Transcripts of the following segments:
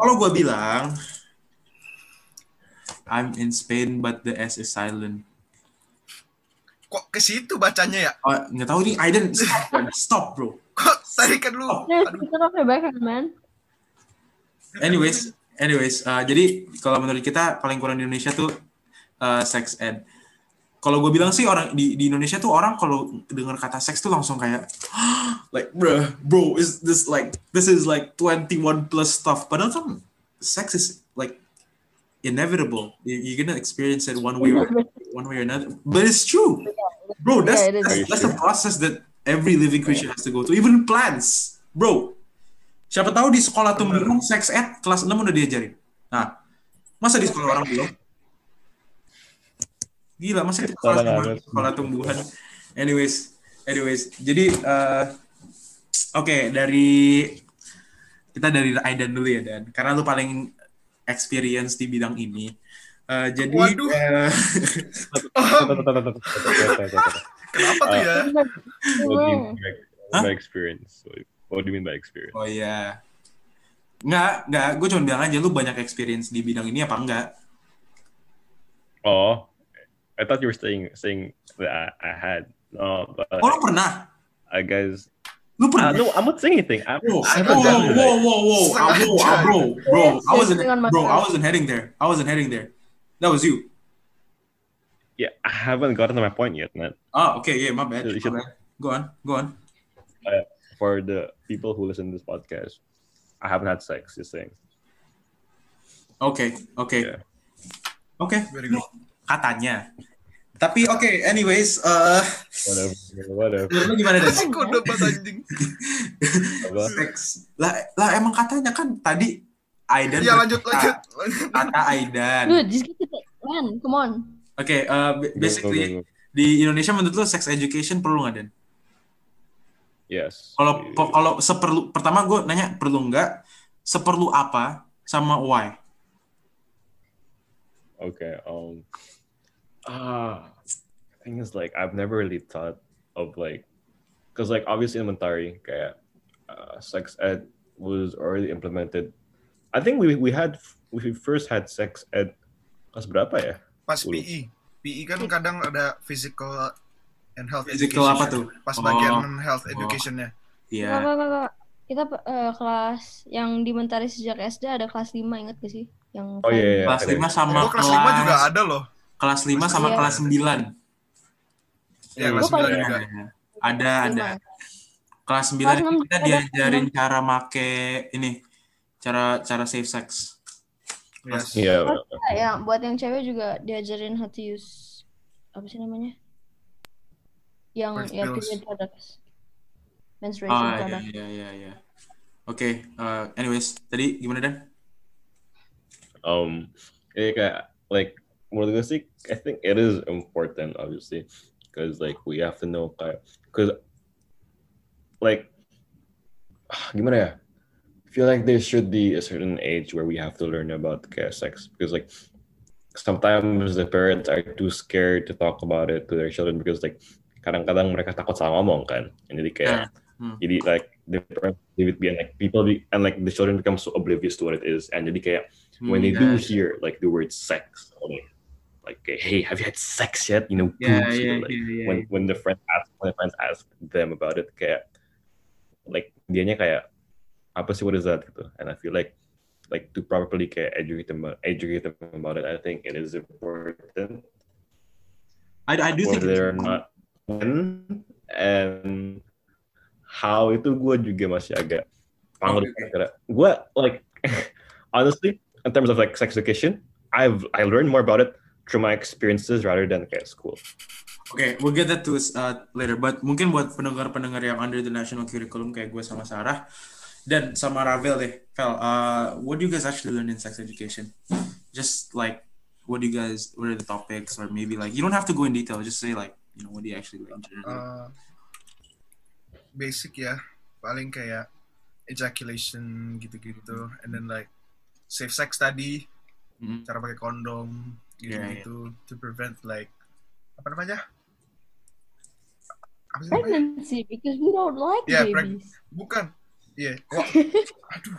Kalau gue bilang, I'm in Spain but the S is silent. Kok ke situ bacanya ya? Oh, nggak tahu nih, Aiden stop, stop bro. Kok tadi kan lu? Man. Anyways, anyways, uh, jadi kalau menurut kita paling kurang di Indonesia tuh uh, sex ed. Kalau gue bilang sih orang di, di Indonesia tuh orang kalau dengar kata seks tuh langsung kayak like bro, bro is this like this is like 21 plus stuff. Padahal kan sex is like inevitable. You- You're gonna experience it one way or one way or another. But it's true, bro. That's Yeah, that's, that's a process that every living creature has to go through. Even plants, bro. Siapa tahu di sekolah tumbuhan sex ed kelas 6 udah diajarin. Nah, masa di sekolah orang belum? Gila, masa di sekolah, Salah tumbuhan- banget. sekolah tumbuhan. Anyways, anyways, jadi eh, oke dari kita dari Aidan dulu ya Dan, karena lu paling experience di bidang ini. Eh, jadi Waduh. eh, Kenapa tuh ya? What do you mean by, experience? What- What do you mean by experience? oh ya, nggak nggak, gue cuma bilang aja lu banyak experience di bidang ini apa enggak? Oh, I thought you were saying saying that I, I had. No, but Oh lu pernah? I guess. Lu Uh, pernah? no, I'm not saying anything. I, Whoa, I whoa, haven't done it, whoa, like- whoa, whoa, ah, whoa, ah, bro, bro, I wasn't, bro, I wasn't heading there. I wasn't heading there. That was you. Yeah, I haven't gotten to my point yet, man. Oh, okay, yeah, my bad. You My should- bad. Go on, go on. For the people who listen to this podcast, I haven't had sex. Just saying. Okay. Okay. Yeah. oke. Very good. Katanya. Tapi oke, anyways, eh Whatever. Whatever. menurut lu gimana deh? Kode banget anjing. Seks. Lah, lah emang katanya kan tadi Aidan. Ya lanjut lanjut. Kata Aidan. Dude, just get it, man. Come on. Oke, eh, ba- basically Go, go, go. di Indonesia menurut lu sex education perlu nggak Dan? Yes. Kalau kalau seperlu pertama gue nanya perlu nggak, seperlu apa sama why? Okay. Um. Ah, thing is like I've never really thought of like, because like obviously in Mentari, kayak uh, sex ed was already implemented. I think we we had we first had sex ed kelas berapa ya? Pas Dulu. PI. PI kan kadang ada physical and health Physical education. apa tuh? Pas Oh. bagian health Oh. educationnya. Iya. Enggak, enggak, enggak, enggak. Kita eh, kelas yang di Mentari sejak SD ada kelas 5, ingat gak sih? Yang Oh iya. iya, Kelas ada. 5 sama Oh, kelas 5 juga ada loh. Kelas 5 sama Iya. kelas 9. Ya, Hmm. kelas Gua 9 paling- juga. Ada, ada. Lima. Kelas 9 Kelas kita ada, diajarin enam. cara make ini cara cara safe sex. Yes. Iya. Oh, ya, buat yang cewek juga diajarin how to use apa sih namanya? Yang First ya period products. Menstruation Ah, iya product. iya iya iya. Oke, eh, anyways, tadi gimana Dan? um eh, kayak like menurut gue sih I think it is important obviously because like we have to know because like gimana ya I feel like there should be a certain age where we have to learn about kayak sex because like sometimes the parents are too scared to talk about it to their children because like kadang-kadang mereka takut salah ngomong kan? And jadi kayak Hmm. jadi like the parents leave it be like people be and like the children become so oblivious to what it is and jadi kayak when they do Hmm, hear like the word sex, like, like hey, have you had sex yet? You know, Yeah, boobs, yeah, like, yeah, when when the friend ask when the friends ask them about it, kayak like dianya kayak apa sih what is that gitu. And I feel like like to properly kayak educate them educate them about it, I think it is important I, I do think whether or not when and how itu gue juga masih agak Okay, okay. gue like honestly in terms of like sex education I've I learned more about it through my experiences rather than kayak school Oke, we'll get that to uh, later. But mungkin buat pendengar-pendengar yang under the national curriculum kayak gue sama Sarah dan sama Ravel deh, Vel, uh, what do you guys actually learn in sex education? Just like, what do you guys, what are the topics, or maybe like, you don't have to go in detail. Just say like, you know, what do you actually learn? Uh, basic ya. Paling kayak ejaculation gitu-gitu. And then like safe sex tadi. Mhm. Cara pakai kondom. Yeah, Gitu-gitu. To prevent like apa namanya? Apa sih namanya? Pregnancy because we don't like Yeah, preg- babies. Bukan. Iya. Wah, Aduh.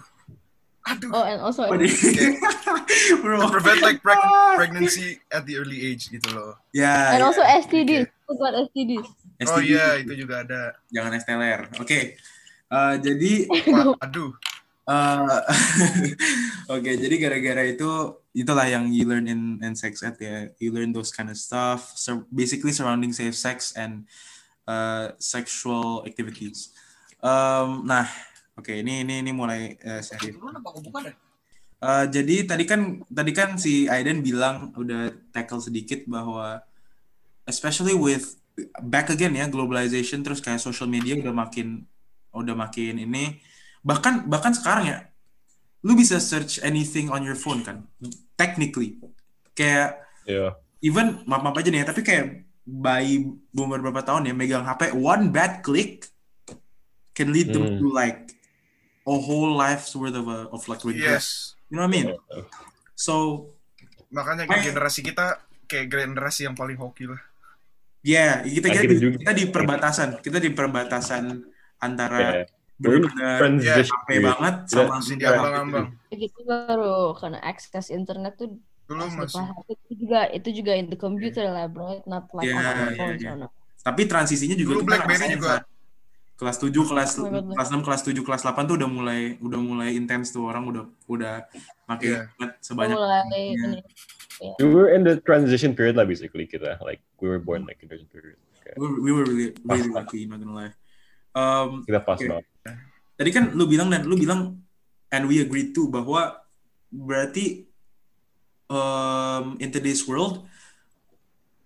Aduh. Oh, and also you- bro To prevent like preg- pregnancy at the early age gitu loh. ya and ya. also STDs. Buat STDs. Oh STD. iya, itu juga ada. jangan STLR oke Eh, jadi Waduh. Eh, oke jadi gara-gara itu itulah yang you learn in in sex ed ya. You learn those kind of stuff so basically surrounding safe sex and uh, sexual activities. Um, nah oke ini ini ini mulai eh, serius Eh, jadi tadi kan tadi kan si Aiden bilang udah tackle sedikit bahwa especially with back again ya globalization terus kayak social media udah makin udah makin ini bahkan bahkan sekarang ya lu bisa search anything on your phone kan technically kayak Yeah. even maaf maaf aja nih ya tapi kayak bayi umur berapa tahun ya megang HP one bad click can lead them Hmm. to like a whole life's worth of a, of like regret Yes. you know what I mean so Makanya kayak generasi kita kayak generasi yang paling hoki lah. Yeah, kita kita di, kita di perbatasan, kita di perbatasan antara Yeah. Benar-benar transition HP period. banget Kita- sama Masih enggak. diambang-ambang. Begitu baru karena akses internet tuh Dulu masih itu juga itu juga in the computer lah bro, not like Yeah, on yeah, phones yeah. or not. Tapi transisinya juga Dulu kita BlackBerry juga. kelas 7, kelas Oh kelas 6, kelas 7, kelas 8 tuh udah mulai udah mulai intens tuh orang udah udah pakai Yeah. internet sebanyak Mulai Iya. ini. We were in the transition period lah basically kita. Like we were born like in the transition period. Kayak we, we were really really lucky, not gonna lie. Um, Kita pas Oke. banget. tadi kan lu bilang dan lu bilang and we agree too bahwa berarti um, in today's world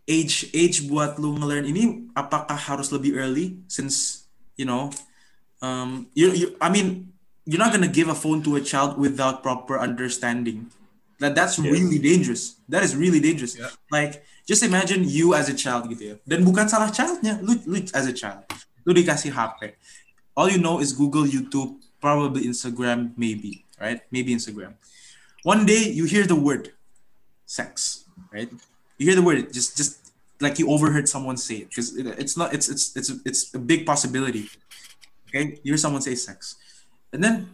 age age buat lu ngelearn ini apakah harus lebih early since you know um, you, you I mean you're not gonna give a phone to a child without proper understanding that that's Yes. really dangerous that is really dangerous Yeah. like just imagine you as a child gitu ya dan bukan salah childnya lu lu as a child lu dikasih eh. HP all you know is Google, YouTube, probably Instagram, maybe, right? Maybe Instagram. One day you hear the word sex, right? You hear the word, just just like you overheard someone say it because it, it's not it's it's it's it's a big possibility. Okay, you hear someone say sex, and then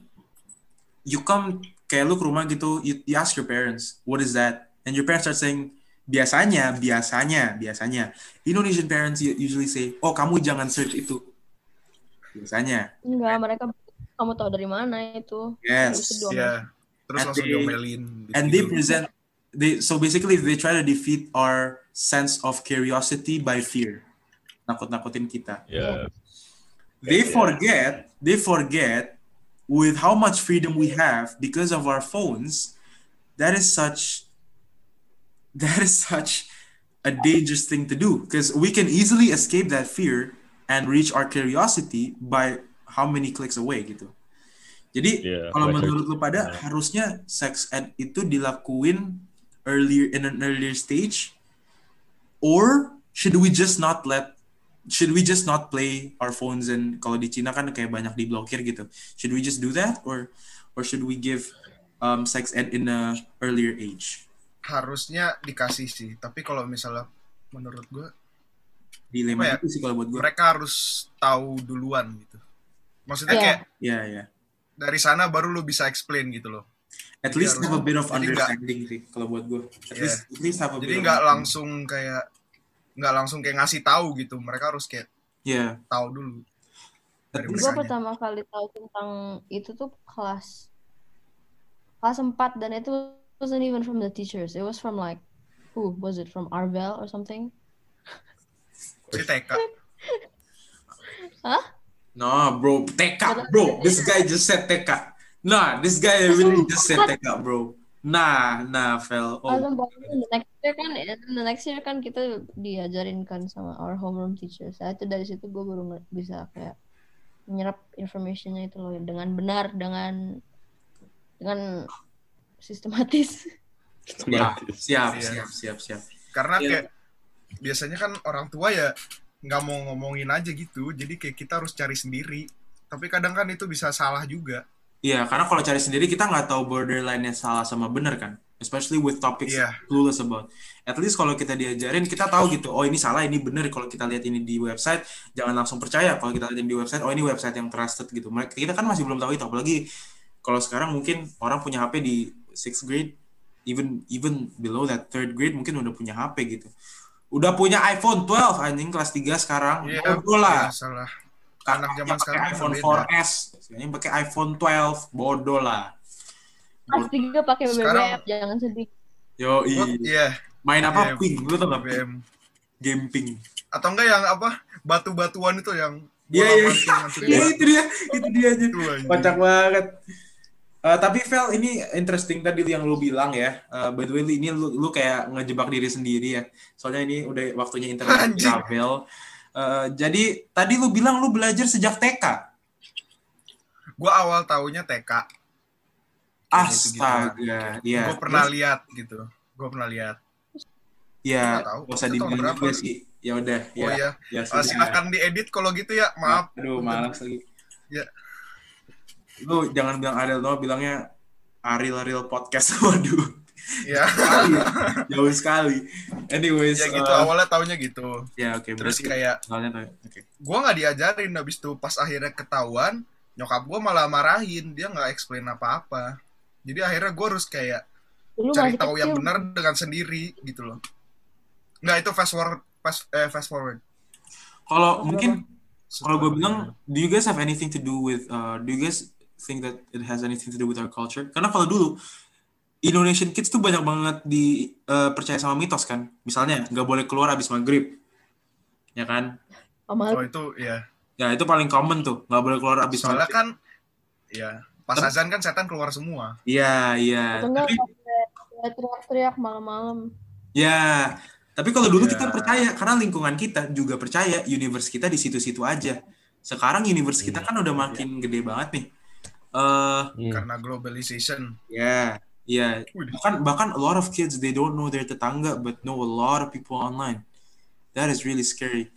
you come kayak lu ke rumah gitu, you, you ask your parents, what is that? And your parents are saying, biasanya, biasanya, biasanya. Indonesian parents usually say, oh kamu jangan search itu. Biasanya. Enggak, mereka kamu tahu dari mana itu? Yes. Iya. Terus And langsung they- diomelin. gitu. and they present they so basically they try to defeat our sense of curiosity by fear nakut-nakutin kita Yeah. they Yeah. forget they forget with how much freedom we have because of our phones that is such that is such a dangerous thing to do because we can easily escape that fear and reach our curiosity by how many clicks away gitu. Jadi Yeah, kalau like menurut lu pada Yeah. harusnya sex ed itu dilakuin earlier in an earlier stage or should we just not let should we just not play our phones? And kalau di Cina kan kayak banyak diblokir gitu. Should we just do that or or should we give um, sex ed in a earlier age harusnya dikasih sih. Tapi kalau misalnya menurut gue dilema ya? itu sih kalau buat gue mereka harus tahu duluan gitu. Maksudnya Iya. kayak ya ya dari sana baru lu bisa explain gitu loh. at Jadi least harus- have a bit of understanding sih kalau buat gue at Yeah. least at least have a Jadi nggak langsung kayak nggak langsung kayak ngasih tahu gitu. Mereka harus kayak ya tahu dulu. Gue pertama kali tahu tentang itu tuh kelas kelas 4 dan itu wasn't even from the teachers. It was from like who was it from Arvel or something? Si TK. Hah? No, bro, TK, bro. This guy just said TK. Nah, this guy really just said TK, bro. Nah, nah, fell. Oh. Oh, the next year kan the next year kan kita diajarin kan sama our homeroom teacher. Saya itu dari situ gue baru bisa kayak menyerap informationnya itu loh dengan benar dengan dengan sistematis. ya, siap, Iya. siap, siap, siap. Karena Iya. kayak biasanya kan orang tua ya nggak mau ngomongin aja gitu. Jadi kayak kita harus cari sendiri. Tapi kadang kan itu bisa salah juga. Iya, karena kalau cari sendiri kita nggak tahu borderline-nya salah sama benar kan. Especially with topics Iya. clueless about. At least kalau kita diajarin, kita tahu gitu. Oh ini salah, ini benar. Kalau kita lihat ini di website, jangan langsung percaya. Kalau kita lihat di website, oh ini website yang trusted gitu. Mereka kita kan masih belum tahu itu. Apalagi kalau sekarang mungkin orang punya HP di sixth grade even even below that third grade mungkin udah punya HP gitu udah punya iPhone 12 anjing kelas 3 sekarang Iya, bodoh lah iya, salah. Anak zaman sekarang iPhone beda. 4S yang pakai iPhone 12 bodoh lah Kelas tiga pakai Sekarang- BBM, jangan sedih. yo What? Iya, main apa Iya, ping lu tau gak? BBM. game ping Atau enggak yang apa? Batu-batuan itu yang Iya, iya. Iya bola. itu dia, itu dia aja. Kocak banget. Eh, tapi Vel ini interesting tadi yang lu bilang ya. Eh, by the way ini lu, lu kayak ngejebak diri sendiri ya. Soalnya ini udah waktunya internet travel. Eh, jadi tadi lu bilang lu belajar sejak TK. Gua awal taunya TK. Astaga, iya. Gue pernah lihat gitu. Gue pernah lihat. Iya, gak usah dibilang juga sih. Ya udah, Oh ya. iya. Ya Eh, sudah. silakan diedit kalau gitu ya. Maaf. Aduh, malas lagi. Ya. Lu jangan bilang Ariel Noah, bilangnya Ariel Ariel podcast. Waduh. Ya. sekali, jauh sekali. Anyways, ya gitu uh, awalnya taunya gitu. ya oke. Terus berarti kayak soalnya tuh, oke. gue nggak diajarin habis itu pas akhirnya ketahuan nyokap gue malah marahin dia nggak explain apa-apa jadi akhirnya gue harus kayak Dulu cari tahu yang benar dengan sendiri gitu loh nggak itu fast forward fast eh, fast forward Kalau mungkin kalau gue bilang, do you guys have anything to do with? Uh, do you guys think that it has anything to do with our culture? Karena kalau dulu Indonesian kids tuh banyak banget di uh, percaya sama mitos kan. Misalnya nggak boleh keluar abis maghrib, ya kan? oh itu ya Ya itu paling common tuh, nggak boleh keluar abis soalnya maghrib. kan ya pas Tapi- azan kan setan keluar semua Iya iya. Tapi teriak-teriak malam-malam. Ya, tapi kalau dulu Ya. kita percaya karena lingkungan kita juga percaya universe kita di situ-situ aja. Sekarang universe kita kan udah makin gede banget nih. Hmm. karena globalization ya, ya. Wih. Bahkan bahkan a lot of kids they don't know their tetangga but know a lot of people online. That is really scary.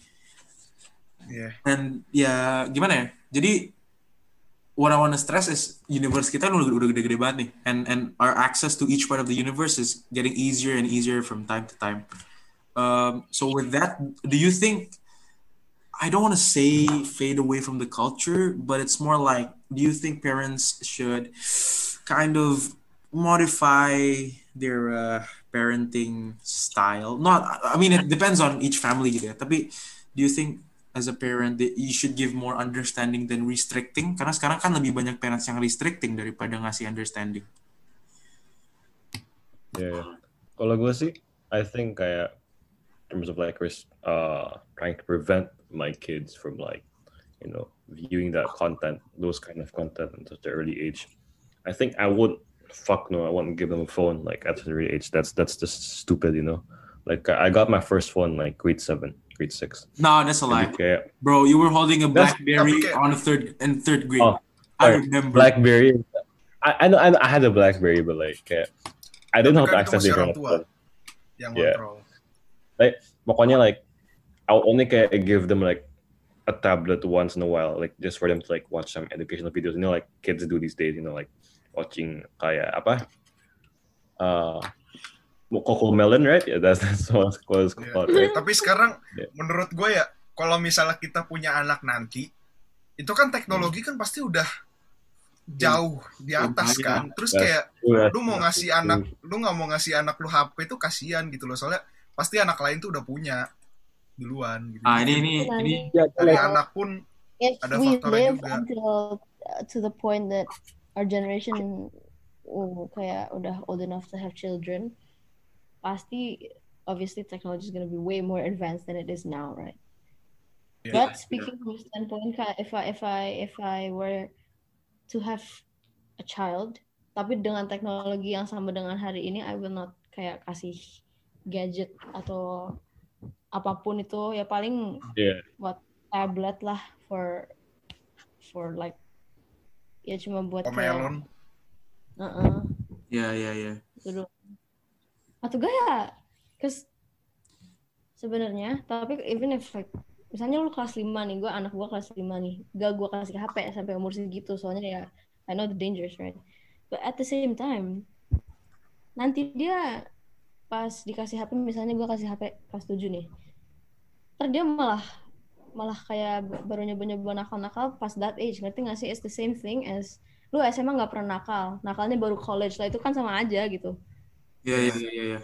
ya Dan ya gimana ya? Jadi what I wanna stress is universe kita udah udah gede-gede banget nih, and and our access to each part of the universe is getting easier and easier from time to time. Um, so with that, do you think? I don't want to say fade away from the culture, but it's more like, do you think parents should kind of modify their uh, parenting style? Not, I mean, it depends on each family ya. Tapi, do you think as a parent that you should give more understanding than restricting karena sekarang kan lebih banyak parents yang restricting daripada ngasih understanding Yeah. yeah. Kalau gue sih, I think kayak in terms of like uh trying to prevent my kids from like you know viewing that content, those kind of content at such an early age. I think I would fuck no, I wouldn't give them a phone like at such an early age. That's that's just stupid, you know. Like I got my first phone like grade seven, grade six. no that's a lie Jadi kayak bro you were holding a That's- blackberry tapi kayak- on the third in third grade Oh, I remember BlackBerry. I, I know I, I had a BlackBerry, but like kayak, I didn't have access to it kan itu access the masih orang internet. Yeah. kontrol Pokoknya like I'll only give them like a tablet once in a while, like just for them to like watch some educational videos. You know, like kids do these days. You know, like watching kayak apa? Uh, Coco Melon, right? Yeah, that's that's what it's called, right? tapi sekarang Yeah. menurut gue ya kalau misalnya kita punya anak nanti itu kan teknologi kan pasti udah jauh di atas kan terus kayak lu mau ngasih anak lu nggak mau ngasih anak lu HP itu kasihan gitu loh soalnya pasti anak lain tuh udah punya duluan gitu. ah ini ini ini Yeah, dari like, anak pun If Ada we faktornya live juga. until uh, to the point that our generation uh, kayak udah old enough to have children, pasti obviously technology is gonna be way more advanced than it is now, right? ya, But speaking from a standpoint, if I if I if I were to have a child, tapi dengan teknologi yang sama dengan hari ini, I will not kayak kasih gadget atau apa pun itu ya paling yeah, tablet lah for for like ya cuma buat kayak Omelon Heeh, ya ya ya itu atau gak ya? Cause sebenarnya tapi even if like misalnya lu kelas 5 nih gue anak gue kelas 5 nih gak gue kasih HP sampai umur segitu soalnya ya I know the dangers right? But at the same time nanti dia pas dikasih HP misalnya gue kasih HP kelas 7 nih ntar dia malah malah kayak baru nyoba-nyoba nakal-nakal pas that age ngerti gak sih it's the same thing as lu SMA nggak pernah nakal nakalnya baru college lah itu kan sama aja gitu Iya iya iya iya.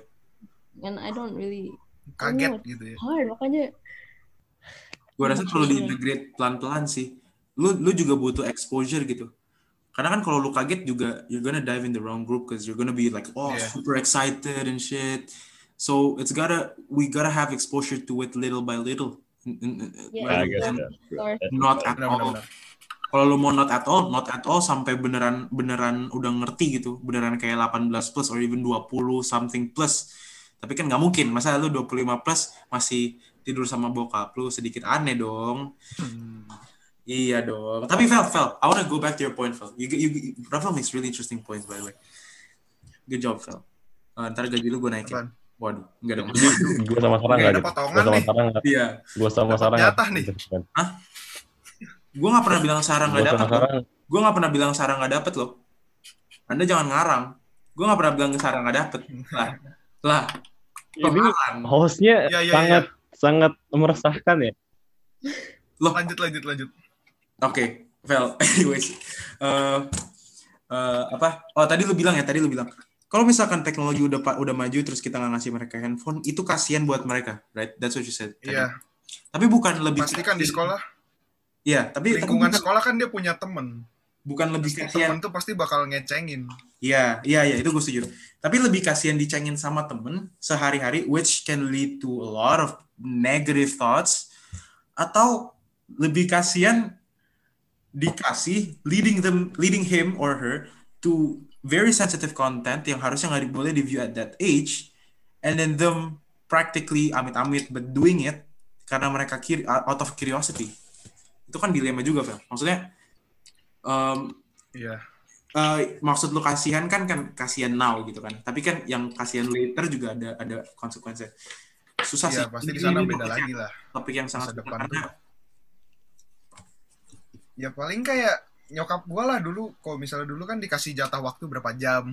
and I don't really Kaget Oh. gitu ya. hard makanya Gue rasa perlu Iya. diintegrate pelan-pelan sih. Lu lu juga butuh exposure gitu. Karena kan kalau lu kaget juga you're gonna dive in the wrong group because you're gonna be like oh Yeah. super excited and shit. So it's gotta we gotta have exposure to it little by little. Yeah, That's not at all. Kalau lu mau not at all, not at all sampai beneran beneran udah ngerti gitu, beneran kayak 18 plus or even 20 something plus. Tapi kan nggak mungkin, masa lu 25 plus masih tidur sama bokap lu sedikit aneh dong. Hmm. Iya dong. Tapi Vel, Vel, I wanna go back to your point, Vel. You, you, you Rafael makes really interesting points, by the way. Good job, Vel. Uh, ntar gaji lu gue naikin. Apaan? Waduh, enggak dong. gue sama Sarah Oke, nggak ada ada. potongan Gue sama nih. Sarah nggak. Iya. Gue sama Dapat Sarah nggak. jatah nih. Gue nggak pernah bilang Sarah Gue nggak sama dapat. Gue nggak pernah bilang Sarah nggak dapet loh. Anda jangan ngarang. Gue nggak pernah bilang Sarah nggak dapet. Lah, lah. Ini hostnya Ya, ya, sangat sangat meresahkan ya. Loh, Lanjut, lanjut, lanjut. Oke, Vel. Anyways, Eh eh, apa? Oh tadi lu bilang ya, tadi lu bilang. Kalau misalkan teknologi udah udah maju terus kita nggak ngasih mereka handphone, itu kasihan buat mereka, right? That's what you said. Iya, Tapi bukan lebih pasti kan di sekolah, Iya, tapi tapi lingkungan bukan, sekolah kan dia punya temen. bukan lebih kasihan. tuh pasti bakal ngecengin. Iya, iya, iya, itu gue setuju. Tapi lebih kasihan dicengin sama temen sehari-hari, which can lead to a lot of negative thoughts. Atau lebih kasihan dikasih leading them, leading him or her to very sensitive content yang harusnya nggak boleh di view at that age, and then them practically amit-amit but doing it karena mereka curi- out of curiosity. Itu kan dilema juga, Fel. Maksudnya, um, Iya. eh, maksud lu kasihan kan kan kasihan now gitu kan. Tapi kan yang kasihan later juga ada ada konsekuensinya. Susah sih. Iya, pasti di sana beda lagi lah. Topik yang sangat depan karena Ya paling kayak nyokap gua lah dulu, kalau misalnya dulu kan dikasih jatah waktu berapa jam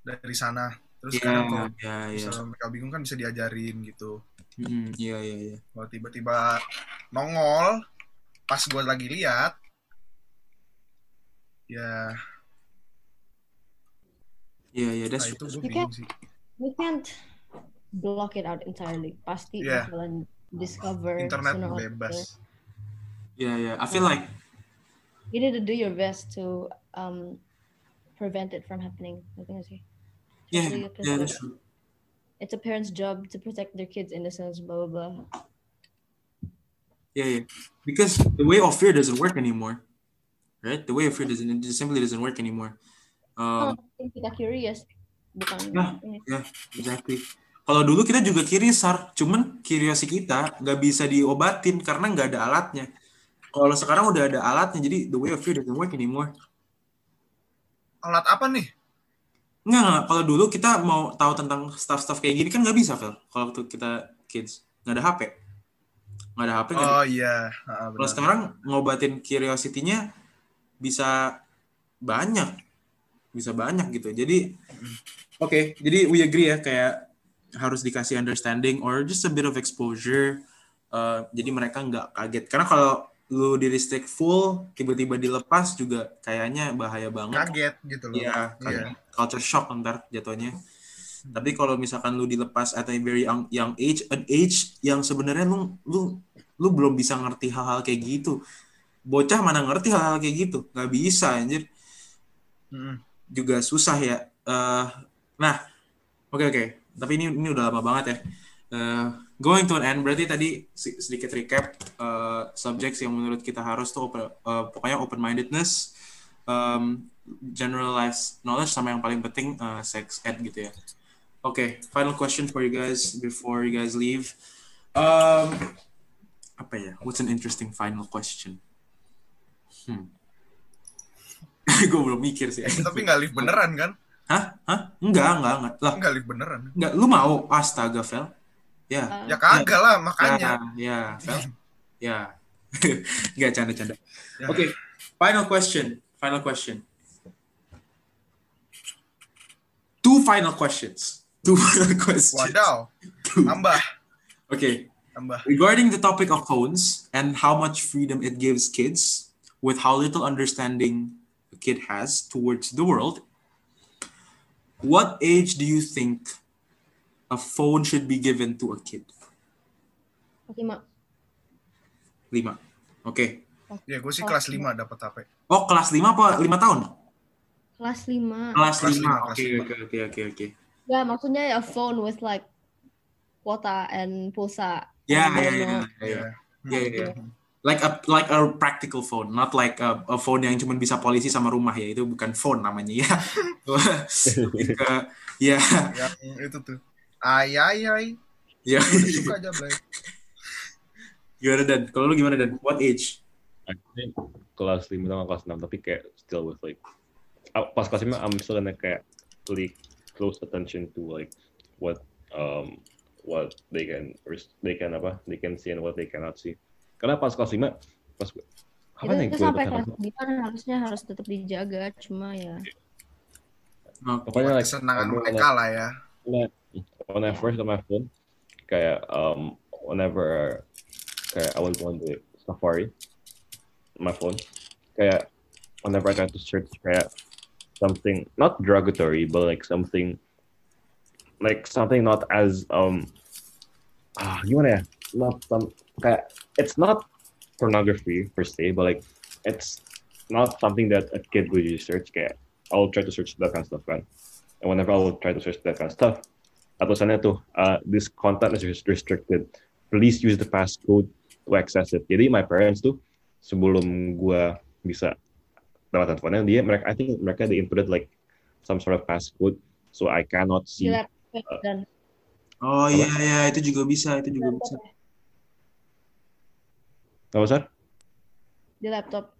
dari sana. Terus Iya, sekarang kalau iya, iya. misalnya mereka bingung kan bisa diajarin gitu. Iya, iya, iya. Kalau tiba-tiba nongol pas gua lagi lihat, ya, Iya, iya, nah that's itu gue You bingung can't- sih. we can't block it out entirely pasti Yeah. bakalan discover Internet bebas. Iya, iya. I feel like you need to do your best to um prevent it from happening nggak sih yeah, Especially yeah, that's true. it's a parent's job to protect their kids innocence blah blah blah Yeah, yeah. Because the way of fear doesn't work anymore. Right? The way of fear doesn't it simply doesn't work anymore. oh, Um, kita curious bukan Yeah. ini Ya, exactly. Kalau dulu kita juga kiri sar, cuman curiosity kita nggak bisa diobatin karena nggak ada alatnya. Kalau sekarang udah ada alatnya, jadi the way of fear doesn't work anymore. Alat apa nih? Nggak, nggak. Kalau dulu kita mau tahu tentang stuff-stuff kayak gini kan nggak bisa, Fel. Kalau waktu kita kids. Nggak ada HP. Nggak ada HP, Oh iya, Ah, Kalau sekarang ngobatin curiosity-nya bisa banyak. Bisa banyak gitu. Jadi oke, jadi we agree ya kayak harus dikasih understanding or just a bit of exposure. Uh, jadi mereka nggak kaget. Karena kalau lu di restrict full tiba-tiba dilepas juga kayaknya bahaya banget. kaget gitu loh. Iya, Iya. culture shock ntar jatuhnya. Tapi kalau misalkan lu dilepas at a very young, young age, an age yang sebenarnya lu lu lu belum bisa ngerti hal-hal kayak gitu. Bocah mana ngerti hal-hal kayak gitu? Nggak bisa anjir. Mm-mm. Juga susah ya. Eh, nah, oke oke. Tapi ini ini udah lama banget ya. Eh, going to an end berarti tadi sedikit recap eh, subjects yang menurut kita harus tuh open- eh, pokoknya open mindedness, um, generalized knowledge sama yang paling penting uh, sex ed gitu ya. Oke, final question for you guys before you guys leave. Um, apa ya? What's an interesting final question? Hmm. Gue belum mikir sih. Tapi nggak live beneran kan? Hah? Hah? Enggak, enggak, enggak. Lah, Nggak live beneran. enggak. Lu mau? Astaga, Vel. Ya. Ya kagak lah, makanya. Ya, ya. Ya. Enggak, canda-canda. Ya. Oke, final question. Final question. Two final questions. Two final questions. Wadaw, tambah, Okay. tambah. Regarding the topic of phones and how much freedom it gives kids with how little understanding a kid has towards the world, what age do you think a phone should be given to a kid? lima Lima. Oke. Ya gue sih kelas 5 dapat HP. Oh, kelas lima apa lima tahun? kelas lima Kelas lima. lima, Oke, lima. oke, oke, oke, oke. ya maksudnya a phone with like kuota and pulsa Ya, ya, ya, ya, Ya. ya, ya, ya. Like a like a practical phone, not like a, a phone yang cuma bisa polisi sama rumah ya. Itu bukan phone namanya ya. Ke ya, Yang itu tuh. Ay ay ay. ya. Udah suka aja Blay. Gimana dan? Kalau lu gimana dan? What age? Think kelas 5 sama kelas 6 tapi kayak still with like uh, pas kelas 5 I'm still gonna kayak really close attention to like what um what they can they can apa they can see and what they cannot see karena pas kelas 5 pas gue apa itu, nih itu gue sampai kelas apa? lima harusnya harus tetap dijaga cuma ya Oh, pokoknya like Kesenangan mereka lah ya. When I, first got my phone kayak um whenever kayak I was on the Safari my phone kayak whenever I try to search kayak something not derogatory but like something like something not as um ah gimana ya not some kayak it's not pornography per se but like it's not something that a kid would usually search I'll try to search that kind of stuff kan and whenever I will try to search that kind of stuff tulisannya tuh? Uh, this content is restricted. Please use the passcode to access it. Jadi my parents tuh sebelum gua bisa dapat handphonenya dia mereka I think mereka they inputted like some sort of passcode so I cannot see dan Oh iya iya itu juga bisa, itu juga bisa. apa sih di laptop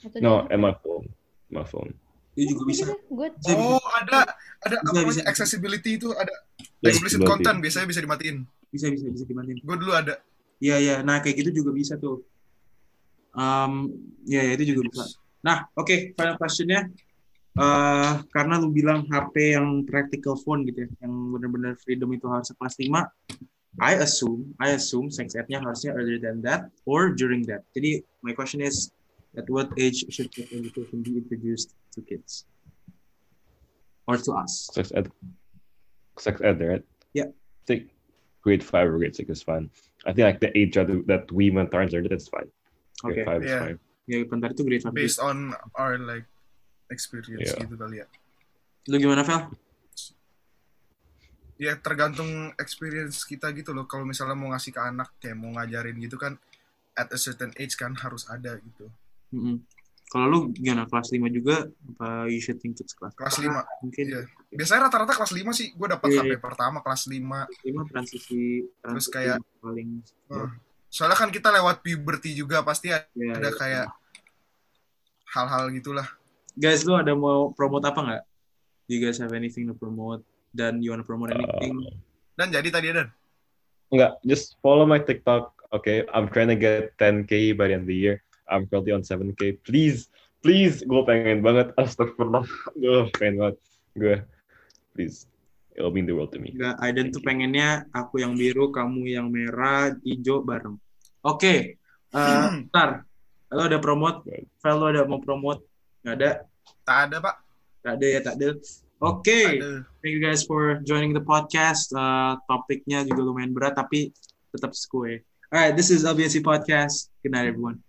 Atau di- no and my phone my phone Itu juga bisa. Oh, ada ada Bisa, apa namanya bisa. accessibility itu ada Yes, explicit content biasanya bisa dimatiin. Bisa bisa bisa dimatiin. Gue dulu ada. Iya iya. Nah kayak gitu juga bisa tuh. Um, ya, ya itu juga bisa. Nah oke final questionnya. eh karena lu bilang HP yang practical phone gitu ya, yang benar-benar freedom itu harus kelas 5. I assume, I assume sex ed-nya harusnya earlier than that or during that. Jadi my question is, at what age should sex education be introduced to kids or to us? sex ed sex ed right Yeah. I think grade five or grade six is fine I think like the age that, that we went are that's fine grade five is Yeah. fine ya bentar itu grade 5. Based on our like experience Yeah. gitu kali ya. Lu gimana, Vel? Ya tergantung experience kita gitu loh. Kalau misalnya mau ngasih ke anak kayak mau ngajarin gitu kan at a certain age kan harus ada gitu. Mm-mm. Kalau lu gimana kelas 5 juga apa you should think it's kelas Kelas 5. mungkin Iya. Biasanya rata-rata kelas 5 sih. Gue dapat Iya, HP iya. pertama kelas 5. 5 transisi Terus kayak- paling Hmm. Soalnya kan kita lewat puberty juga pasti ada ya, ya. kayak hal-hal gitulah. guys lu ada mau promote apa nggak? Do you guys have anything to promote? Dan you wanna promote anything? Uh, Dan jadi tadi Dan. Enggak, just follow my TikTok. Okay, I'm trying to get 10k by the end of the year. I'm currently on 7k. Please, please, gue pengen banget. Astagfirullah, gue pengen banget. Gue, please, it'll mean the world to me. Enggak, Aiden Thank tuh you. pengennya aku yang biru, kamu yang merah, hijau bareng. Oke, eh, ntar. Lo ada promote? Vel, lo ada mau promote? Nggak ada? Tak ada Pak. Nggak ada ya, tak ada. Oke. Ada. Thank you guys for joining the podcast. Uh, topiknya juga lumayan berat, tapi tetap sekue. Alright, this is LBSC Podcast. Good night, everyone.